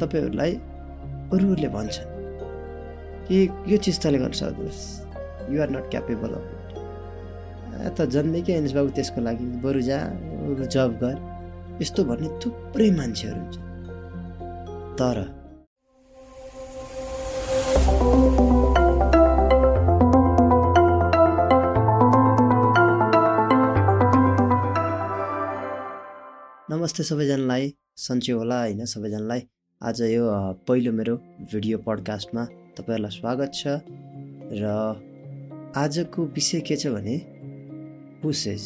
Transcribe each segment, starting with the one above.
तपाईँहरूलाई अरूहरूले भन्छन् कि यो चिज तैँले गर्न सक्दोस् you're not capable of it त जन्मेकै एनएस बाबु त्यसको लागि बरु जा अरू जब गर। यस्तो भन्ने थुप्रै मान्छेहरू हुन्छ। तर नमस्ते सबैजनालाई सन्चै होला होइन सबैजनालाई। आज यो पहिलो मेरो भिडियो पडकास्टमा तपाईँहरूलाई स्वागत छ र आजको विषय के छ भने हुसेस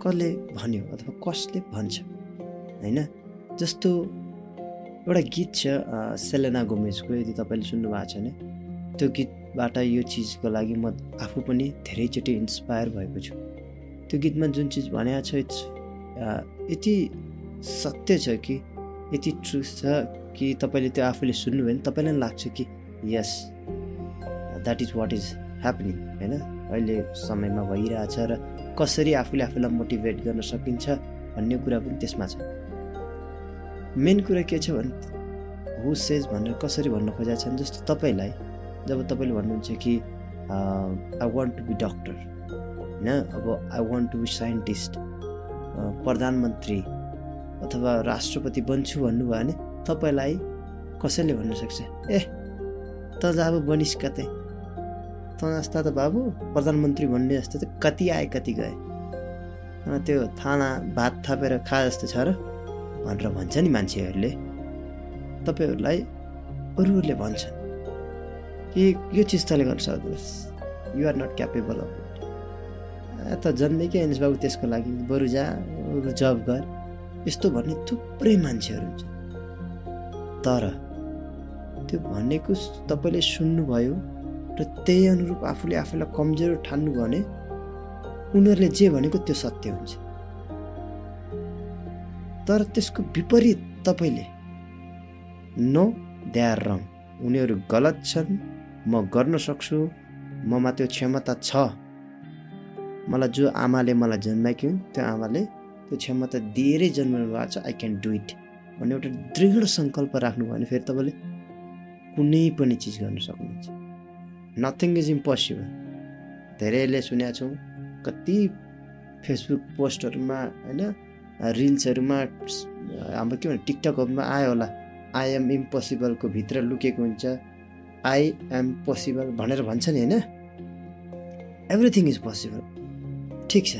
कसले भन्यो अथवा कसले भन्छ होइन? जस्तो एउटा गीत छ सेलेना गोमेजको यदि तपाईँले सुन्नुभएको छ भने त्यो गीतबाट यो चिजको लागि म आफू पनि धेरैचोटि इन्सपायर भएको छु। त्यो गीतमा जुन चिज भनेको छ इट्स यति सत्य छ कि यति ट्रुथ छ कि तपाईँले त्यो आफूले सुन्नुभयो भने तपाईँलाई लाग्छ कि yes that is what is happening होइन? अहिले समयमा भइरहेछ र कसरी आफूले आफूलाई मोटिभेट गर्न सकिन्छ भन्ने कुरा पनि त्यसमा छ। मेन कुरा के छ भने हु सेज भनेर कसरी भन्न खोजेको छ भने जस्तो तपाईँलाई जब तपाईँले भन्नुहुन्छ कि I want to be doctor होइन? अब I want to be scientist प्रधानमन्त्री अथवा राष्ट्रपति बन्छु भन्नुभयो भने तपाईँलाई कसैले भन्न सक्छ? ए त ज अब बनिस् कतै। त जस्ता त बाबु प्रधानमन्त्री भन्ने जस्तो त कति आए कति गए। त्यो थाना भात थापेर खा जस्तो छ र भनेर भन्छ नि मान्छेहरूले। तपाईँहरूलाई अरूहरूले भन्छन् कि यो चिज तैँले गर्न सक्दोस् you're not capable of it त जन्मेकै एनएस बाबु त्यसको लागि। बरु जा जब गर। यस्तो भन्ने थुप्रै मान्छेहरू हुन्छ। तर त्यो भनेको तपाईँले सुन्नुभयो र त्यही अनुरूप आफूले आफूलाई कमजोर ठान्नुभयो भने उनीहरूले जे भनेको त्यो सत्य हुन्छ। तर त्यसको विपरीत तपाईँले नो दे आर रङ उनीहरू गलत छन्। म गर्न सक्छु। ममा त्यो क्षमता छ। मलाई जो आमाले मलाई जन्माएको हुन् त्यो आमाले त्यो क्षमता दिएरै जन्माउनु भएको छ आई क्यान डु इट भन्ने एउटा दृढ सङ्कल्प राख्नुभयो भने फेरि तपाईँले कुनै पनि चिज गर्न सक्नुहुन्छ। नथिङ इज इम्पोसिबल धेरैले सुनेका छौँ कति फेसबुक पोस्टहरूमा होइन रिल्सहरूमा हाम्रो के भन्छ टिकटकहरूमा आयो होला आई एम इम्पोसिबलको भित्र लुकेको हुन्छ। आई एम पोसिबल भनेर भन्छ नि होइन? एभ्रिथिङ इज पोसिबल ठिक छ।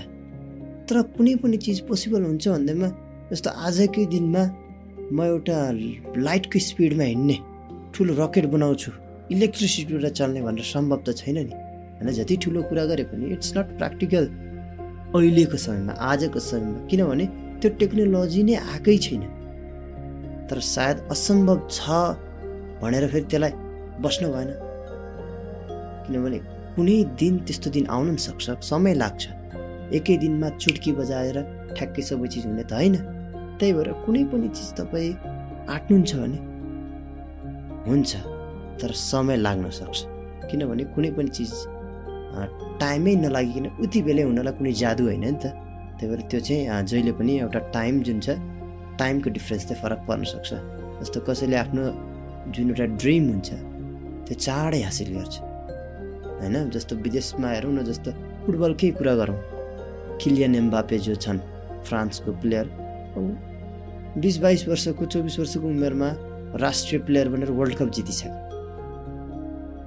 तर कुनै पनि चिज पोसिबल हुन्छ भन्दैमा जस्तो आजकै दिनमा म एउटा लाइटको स्पिडमा हिँड्ने ठुलो रकेट बनाउँछु इलेक्ट्रिसिटीबाट चल्ने भनेर सम्भव त छैन नि। होइन जति ठुलो कुरा गरे पनि इट्स नट प्र्याक्टिकल अहिलेको समयमा आजको समयमा किनभने त्यो टेक्नोलोजी नै आएकै छैन। तर सायद असम्भव छ भनेर फेरि त्यसलाई बस्नु भएन। किनभने कुनै दिन त्यस्तो दिन आउनु पनि सक्छ समय लाग्छ। एकै दिनमा चुट्की बजाएर ठ्याक्कै सबै चिज हुने त होइन। त्यही भएर कुनै पनि चिज तपाईँ आँट्नुहुन्छ भने? हुन्छ तर समय लाग्न सक्छ। किनभने कुनै पनि चिज टाइमै नलागिकन उति बेलै हुनलाई कुनै जादु होइन नि त। त्यही भएर त्यो चाहिँ जहिले पनि एउटा टाइम जुन छ टाइमको डिफ्रेन्स चाहिँ फरक पर्न सक्छ। जस्तो कसैले आफ्नो जुन एउटा ड्रिम हुन्छ त्यो चाँडै हासिल गर्छ। होइन? जस्तो विदेशमा हेरौँ न जस्तो फुटबलकै कुरा गरौँ। किलियन एम्बापे जो छन् फ्रान्सको प्लेयर। बिस बाइस वर्षको चौबिस वर्षको उमेरमा राष्ट्रिय प्लेयर बनेर वर्ल्ड कप जितिसक्यो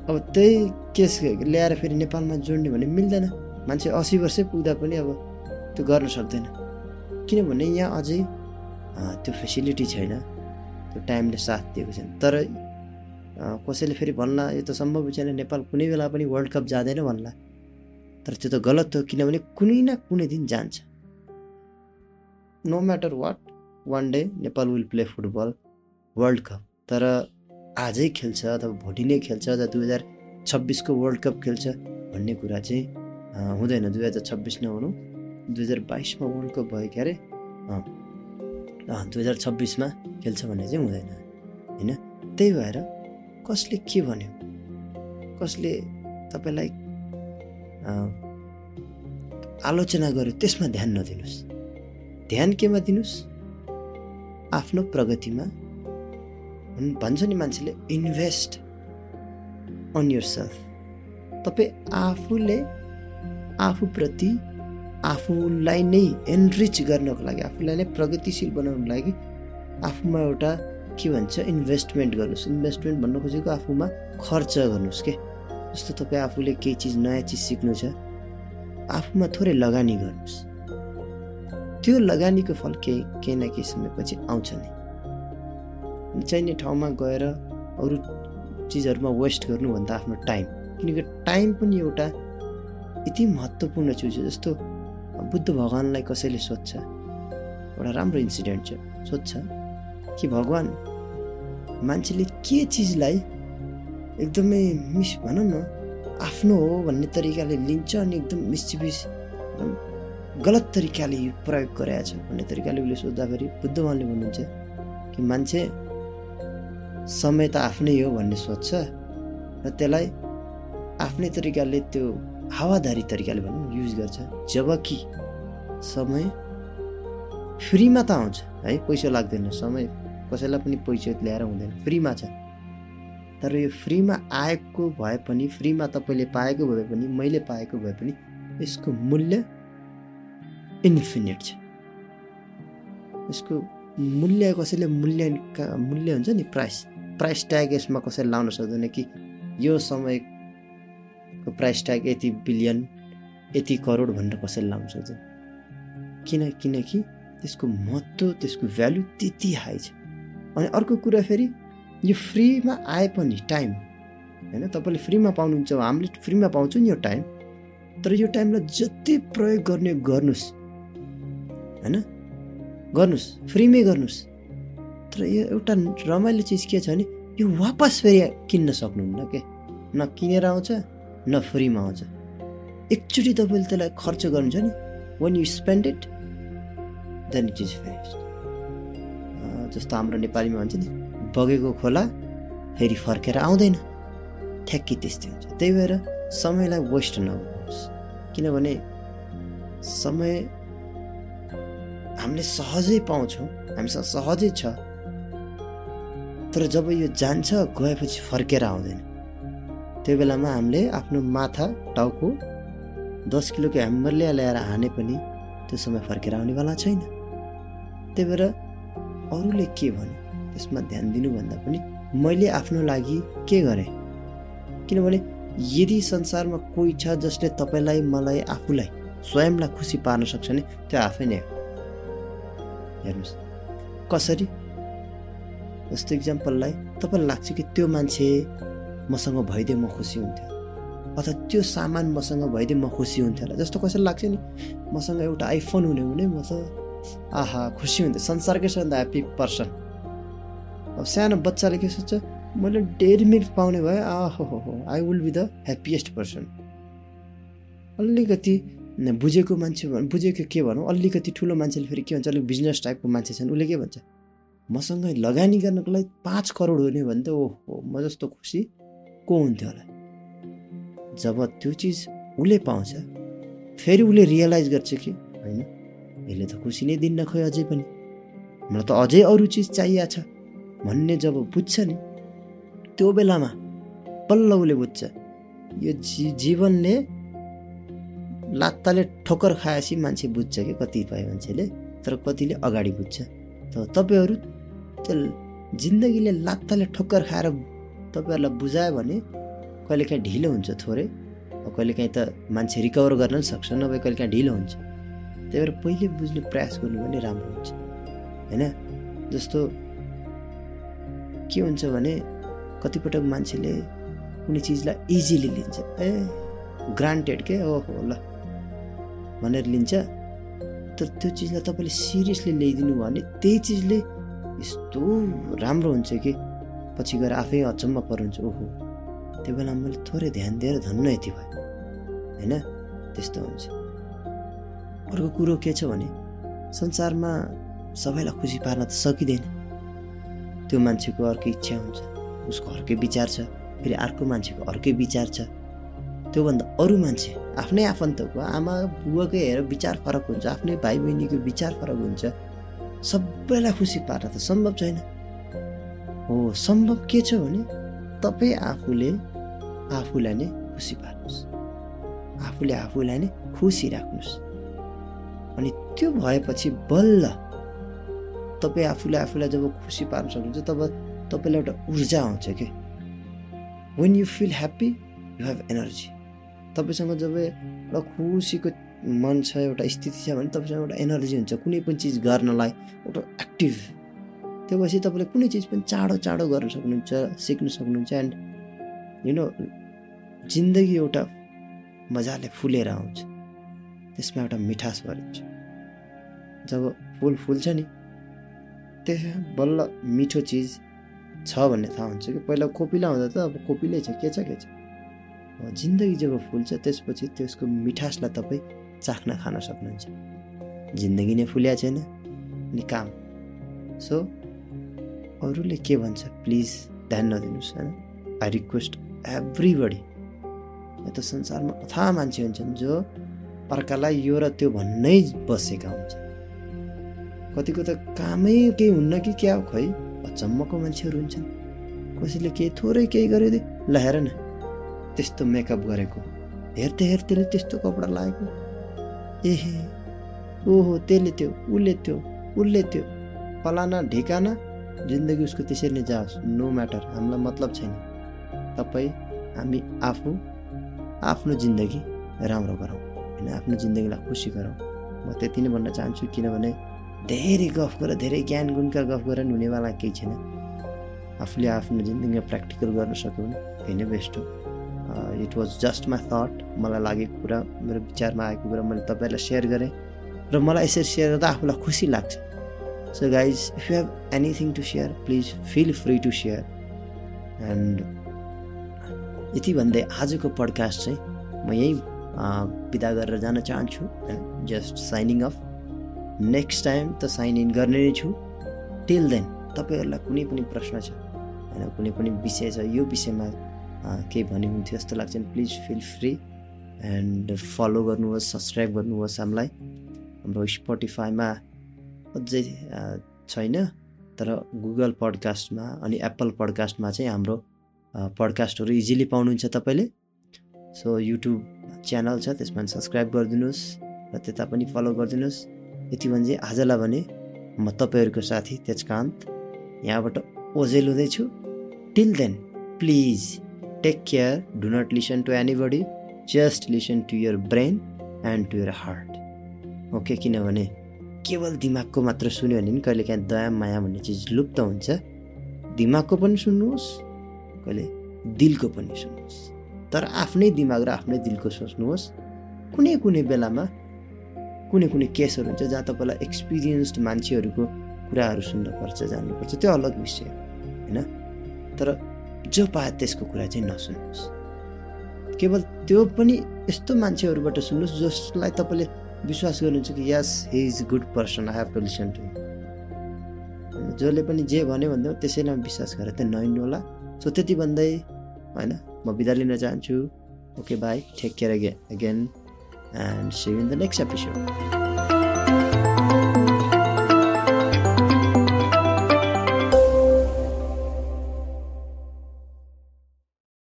अब त्यही केस ल्याएर फेरि नेपालमा जोड्ने भने मिल्दैन। मान्छे असी वर्षै पुग्दा पनि अब त्यो गर्न सक्दैन। किनभने यहाँ अझै त्यो फेसिलिटी छैन त्यो टाइमले साथ दिएको छैन। तर कसैले फेरि भन्ला यो त सम्भव छैन नेपाल कुनै बेला पनि वर्ल्ड कप जाँदैन भन्ला। तर त्यो त गलत हो किनभने कुनै न कुनै दिन जान्छ। No matter what one day Nepal will play football world cup तर आजै खेल्छ अथवा भोलि नै खेल्छ अथवा दुई हजार छब्बिसको वर्ल्ड कप खेल्छ भन्ने कुरा चाहिँ हुँदैन। दुई हजार छब्बिस नहुनु दुई हजार बाइसमा वर्ल्ड कप भयो क्यारे दुई हजार छब्बिसमा खेल्छ भन्ने चाहिँ हुँदैन होइन? त्यही भएर कसले के भन्यो? कसले तपाईँलाई आलोचना गर्यो त्यसमा ध्यान नदिनुहोस्। ध्यान केमा दिनुहोस्? आफ्नो प्रगतिमा। भन्छ नि मान्छेले इन्भेस्ट अन यर सेल्फ तपाईँ आफूले आफूप्रति आफूलाई नै एनरिच गर्नको लागि आफूलाई नै प्रगतिशील बनाउनको लागि आफूमा एउटा के भन्छ इन्भेस्टमेन्ट गर्नुहोस्। इन्भेस्टमेन्ट भन्न खोजेको आफूमा खर्च गर्नुहोस् के? जस्तो तपाईँ आफूले केही चिज नयाँ चिज सिक्नु छ आफूमा थोरै लगानी गर्नुहोस्। त्यो लगानीको फल केही केही न केही समयपछि आउँछ नि। चाहिने ठाउँमा गएर अरू चिजहरूमा वेस्ट गर्नुभन्दा आफ्नो टाइम किनकि टाइम पनि एउटा यति महत्त्वपूर्ण चिज हो जस्तो बुद्ध भगवान्लाई कसैले सोध्छ। एउटा राम्रो इन्सिडेन्ट छ सोध्छ कि भगवान् मान्छेले के चिजलाई एकदमै मिस भनौँ न आफ्नो हो भन्ने तरिकाले लिन्छ अनि एकदम मिसचिबिस गलत तरिकाले प्रयोग गरेको छ भन्ने तरिकाले उसले सोद्धाखेरि बुद्ध उहाँले भन्नुहुन्छ कि मान्छे समय त आफ्नै हो भन्ने सोध्छ र त्यसलाई आफ्नै तरिकाले त्यो हावादारी तरिकाले भनौँ युज गर्छ। जबकि समय फ्रीमा त आउँछ है पैसा लाग्दैन। समय कसैलाई पनि पैसा ल्याएर हुँदैन फ्रीमा छ। तर यो फ्रीमा आएको भए पनि फ्रीमा तपाईँले पाएको भए पनि मैले पाएको भए पनि यसको मूल्य इन्फिनिट छ। यसको मूल्य कसैले मूल्य मूल्य हुन्छ नि प्राइस प्राइस ट्याग यसमा कसैले लाउन सक्दैन कि यो समयको प्राइस ट्याग यति बिलियन यति करोड भनेर कसैले लाउन सक्दैन। किन किनकि त्यसको महत्त्व त्यसको भ्यालु त्यति हाई छ। अनि अर्को कुरा फेरि यो फ्रीमा आए पनि टाइम होइन? तपाईँले फ्रीमा पाउनुहुन्छ हामीले फ्रीमा पाउँछौँ नि यो टाइम। तर यो टाइमलाई जति प्रयोग गर्ने गर्नुहोस् होइन? गर्नुहोस् फ्रीमै गर्नुहोस्। तर यो एउटा रमाइलो चिज के छ भने यो वापस फेरि किन्न सक्नुहुन्न के? न किनेर आउँछ न फ्रीमा आउँछ। एकचोटि तपाईँले त्यसलाई खर्च गर्नुहुन्छ नि। Once you spend it then it is finished जस्तो हाम्रो नेपालीमा भन्छ नि बगेको खोला फेरि फर्केर आउँदैन। ठ्याक्कै त्यस्तै हुन्छ। त्यही भएर समयलाई वेस्ट नगर्नुहोस्। किनभने समय हामीले सहजै पाउँछौँ। हामीसँग सहजै छ। तर जब यो जान्छ गएपछि फर्केर आउँदैन। त्यो बेलामा हामीले आफ्नो माथा टाउको दस किलोको ह्याम्बरले ल्याएर हाने पनि त्यो समय फर्केर आउनेवाला छैन। त्यही भएर अरूले के भने त्यसमा ध्यान दिनुभन्दा पनि मैले आफ्नो लागि के गरेँ? किनभने यदि संसारमा कोही छ जसले तपाईँलाई मलाई आफूलाई स्वयंलाई खुसी पार्न सक्छ भने त्यो आफै नै हो। हेर्नुहोस् कसरी? जस्तो इक्जाम्पललाई तपाईँलाई लाग्छ कि त्यो मान्छे मसँग भइदिए म खुसी हुन्थ्यो अथवा त्यो सामान मसँग भइदिए म खुसी हुन्थ्यो होला जस्तो कसैलाई लाग्छ नि मसँग एउटा आइफोन हुने हुने म त आहा खुसी हुन्थ्यो। संसारकै सबभन्दा ह्याप्पी पर्सन अब सानो बच्चाले के सोच्छ मैले डेढ मिल्क पाउने भए आहो हो हो I will be the happiest person अलिकति बुझेको मान्छे बुझेको के भनौँ अलिकति ठुलो मान्छेले फेरि के भन्छ अलिक बिजनेस टाइपको मान्छे छन् उसले के भन्छ मसँग लगानी गर्नको लागि पाँच करोड हुने भने त ओहो म जस्तो खुसी को हुन्थ्यो होला? जब त्यो चिज उसले पाउँछ फेरि उसले रियलाइज गर्छ कि होइन यसले त खुसी नै दिन्न खोइ अझै पनि। मलाई त अझै अरू चिज चाहिएको छ। भन्ने जब बुझ्छ नि त्यो बेलामा बल्ल बुझ्छ यो जी जीवनले लात्ताले ठोक्कर खाएपछि मान्छे बुझ्छ कि कतिपय मान्छेले तर कतिले अगाडि बुझ्छ। त तपाईँहरू त्यो जिन्दगीले लात्ताले ठोक्कर खाएर तपाईँहरूलाई बुझायो भने कहिलेकाहीँ ढिलो हुन्छ थोरै कहिलेकाहीँ त मान्छे रिकभर गर्न पनि सक्छ नभए कहिलेकाहीँ ढिलो हुन्छ। त्यही भएर पहिले बुझ्ने प्रयास गर्नु पनि राम्रो हुन्छ। होइन? जस्तो के हुन्छ भने कतिपटक मान्छेले कुनै चिजलाई इजिली लिन्छ। ए ग्रान्टेड के? ओहो ल। भनेर लिन्छ। तर त्यो चिजलाई तपाईँले सिरियसली ल्याइदिनु भयो भने त्यही चिजले यस्तो राम्रो हुन्छ कि? पछि गएर आफै अचम्म पर्नुहुन्छ ओहो। त्यो बेला मैले थोरै ध्यान दिएर धन्न यति भयो। होइन? त्यस्तो हुन्छ। अर्को कुरो के छ भने संसारमा सबैलाई खुसी पार्न त सकिँदैन। त्यो मान्छेको अर्कै इच्छा हुन्छ। उसको अर्कै विचार छ फेरि अर्को मान्छेको अर्कै विचार छ। त्योभन्दा अरू मान्छे आफ्नै आफन्तको आमा बुवाकै हेरेर विचार फरक हुन्छ आफ्नै भाइ बहिनीको विचार फरक हुन्छ। सबैलाई खुसी पार्न त सम्भव छैन। हो सम्भव के छ भने तपाईँ आफूले आफूलाई नै खुसी पार्नुहोस्। आफूले आफूलाई नै खुसी राख्नुहोस्। अनि त्यो भएपछि बल्ल तपाईँ आफूले आफूलाई जब खुसी पार्न सक्नुहुन्छ तब तपाईँलाई एउटा ऊर्जा आउँछ कि? When you feel happy you have energy तपाईँसँग जब एउटा खुसीको मन छ एउटा स्थिति छ भने तपाईँसँग एउटा एनर्जी हुन्छ कुनै पनि चिज गर्नलाई एउटा एक्टिभ त्यो भएपछि तपाईँले कुनै चिज पनि चाँडो चाँडो गर्न सक्नुहुन्छ सिक्न सक्नुहुन्छ एन्ड यु नो जिन्दगी एउटा मजाले फुलेर आउँछ। त्यसमा एउटा मिठास भरिन्छ। जब फुल फुल्छ नि त्यस बल्ल मिठो चिज छ भन्ने थाहा हुन्छ कि? पहिला कोपिला हुँदा त अब कोपिलै छ के छ के छ? जिन्दगी जब फुल्छ त्यसपछि त्यसको मिठासलाई तपाईँ चाख्न खान सक्नुहुन्छ। जिन्दगी नै फुल्या छैन अनि काम। सो अरूले के भन्छ प्लिज ध्यान नदिनुहोस् होइन आई रिक्वेस्ट एभ्रिबडी त संसारमा अथाह मान्छे हुन्छन् जो अर्कालाई यो र त्यो भन्नै बसेका हुन्छन्। कतिको त कामै केही हुन्न कि क्या खै? अचम्मको मान्छेहरू हुन्छन्। कसैले केही थोरै केही गरिदिए ल हेर न। त्यस्तो मेकअप गरेको। हेर्दै हेर्दैले त्यस्तो कपडा लगाएको एहे ओहो त्यसले त्यो उसले त्यो उसले त्यो। फलाना ढिकाना जिन्दगी उसको त्यसरी नै जाओस्। नो म्याटर हामीलाई मतलब छैन। तपाईँ हामी आफू आफ्नो जिन्दगी राम्रो गरौँ। होइन आफ्नो जिन्दगीलाई खुसी गरौँ। म त्यति नै भन्न चाहन्छु किनभने धेरै गफ गरेर धेरै ज्ञान गुणका गफ गरेर हुनेवाला केही छैन। आफूले आफ्नो जिन्दगीमा प्र्याक्टिकल गर्न सक्यो त्यही नै बेस्ट हो। It was just my thought मलाई लागेको कुरा मेरो विचारमा आएको कुरा मैले तपाईँहरूलाई सेयर गरेँ र मलाई यसरी सेयर गर्दा आफूलाई खुसी लाग्छ। So guys if you have anything to share please feel free to share and यति भन्दै आजको पडकास्ट चाहिँ म यहीँ बिदा गरेर जान चाहन्छु just signing off next time त साइन इन गर्ने नै छु। टिल देन तपाईँहरूलाई कुनै पनि प्रश्न छ होइन कुनै पनि विषय छ यो विषयमा केही भन्यो हुन्थ्यो जस्तो लाग्छ please feel free and follow गर्नुहोस् सब्सक्राइब गर्नुहोस् हामीलाई। हाम्रो स्पोटिफाईमा अझै छैन तर गुगल पडकास्टमा अनि एप्पल पडकास्टमा चाहिँ हाम्रो पडकास्टहरू इजिली पाउनुहुन्छ तपाईँले। सो युट्युब च्यानल छ त्यसमा सब्सक्राइब गरिदिनुहोस् र त्यता पनि फलो गरिदिनुहोस्। यति भने चाहिँ आजलाई भने म तपाईँहरूको साथी तेजकान्त यहाँबाट ओजेल हुँदैछु till then please take care do not listen to anybody just listen to your brain and to your heart okay किनभने केवल दिमागको मात्र सुन्यो भने कहिले काहीँ दया माया भन्ने चिज लुप्त हुन्छ। दिमागको पनि सुन्नुहोस् कहिले दिलको पनि सुन्नुहोस्। तर आफ्नै दिमाग र आफ्नै दिलको सोच्नुहोस्। कुनै कुनै बेलामा कुनै कुनै केसहरू हुन्छ जहाँ तपाईँलाई एक्सपिरियन्स्ड मान्छेहरूको कुराहरू सुन्नुपर्छ जान्नुपर्छ त्यो अलग विषय होइन? तर जो पाए त्यसको कुरा चाहिँ नसुन्नुहोस्। केवल त्यो पनि यस्तो मान्छेहरूबाट सुन्नुहोस् जसलाई तपाईँले विश्वास गर्नुहुन्छ कि yes he is good person I have to listen to जसले पनि जे भन्यो भन्दा त्यसैलाई विश्वास गरेर त नहिँड्नु होला। सो त्यति भन्दै होइन म बिदा लिन चाहन्छु। Okay bye care again again and see in the next episode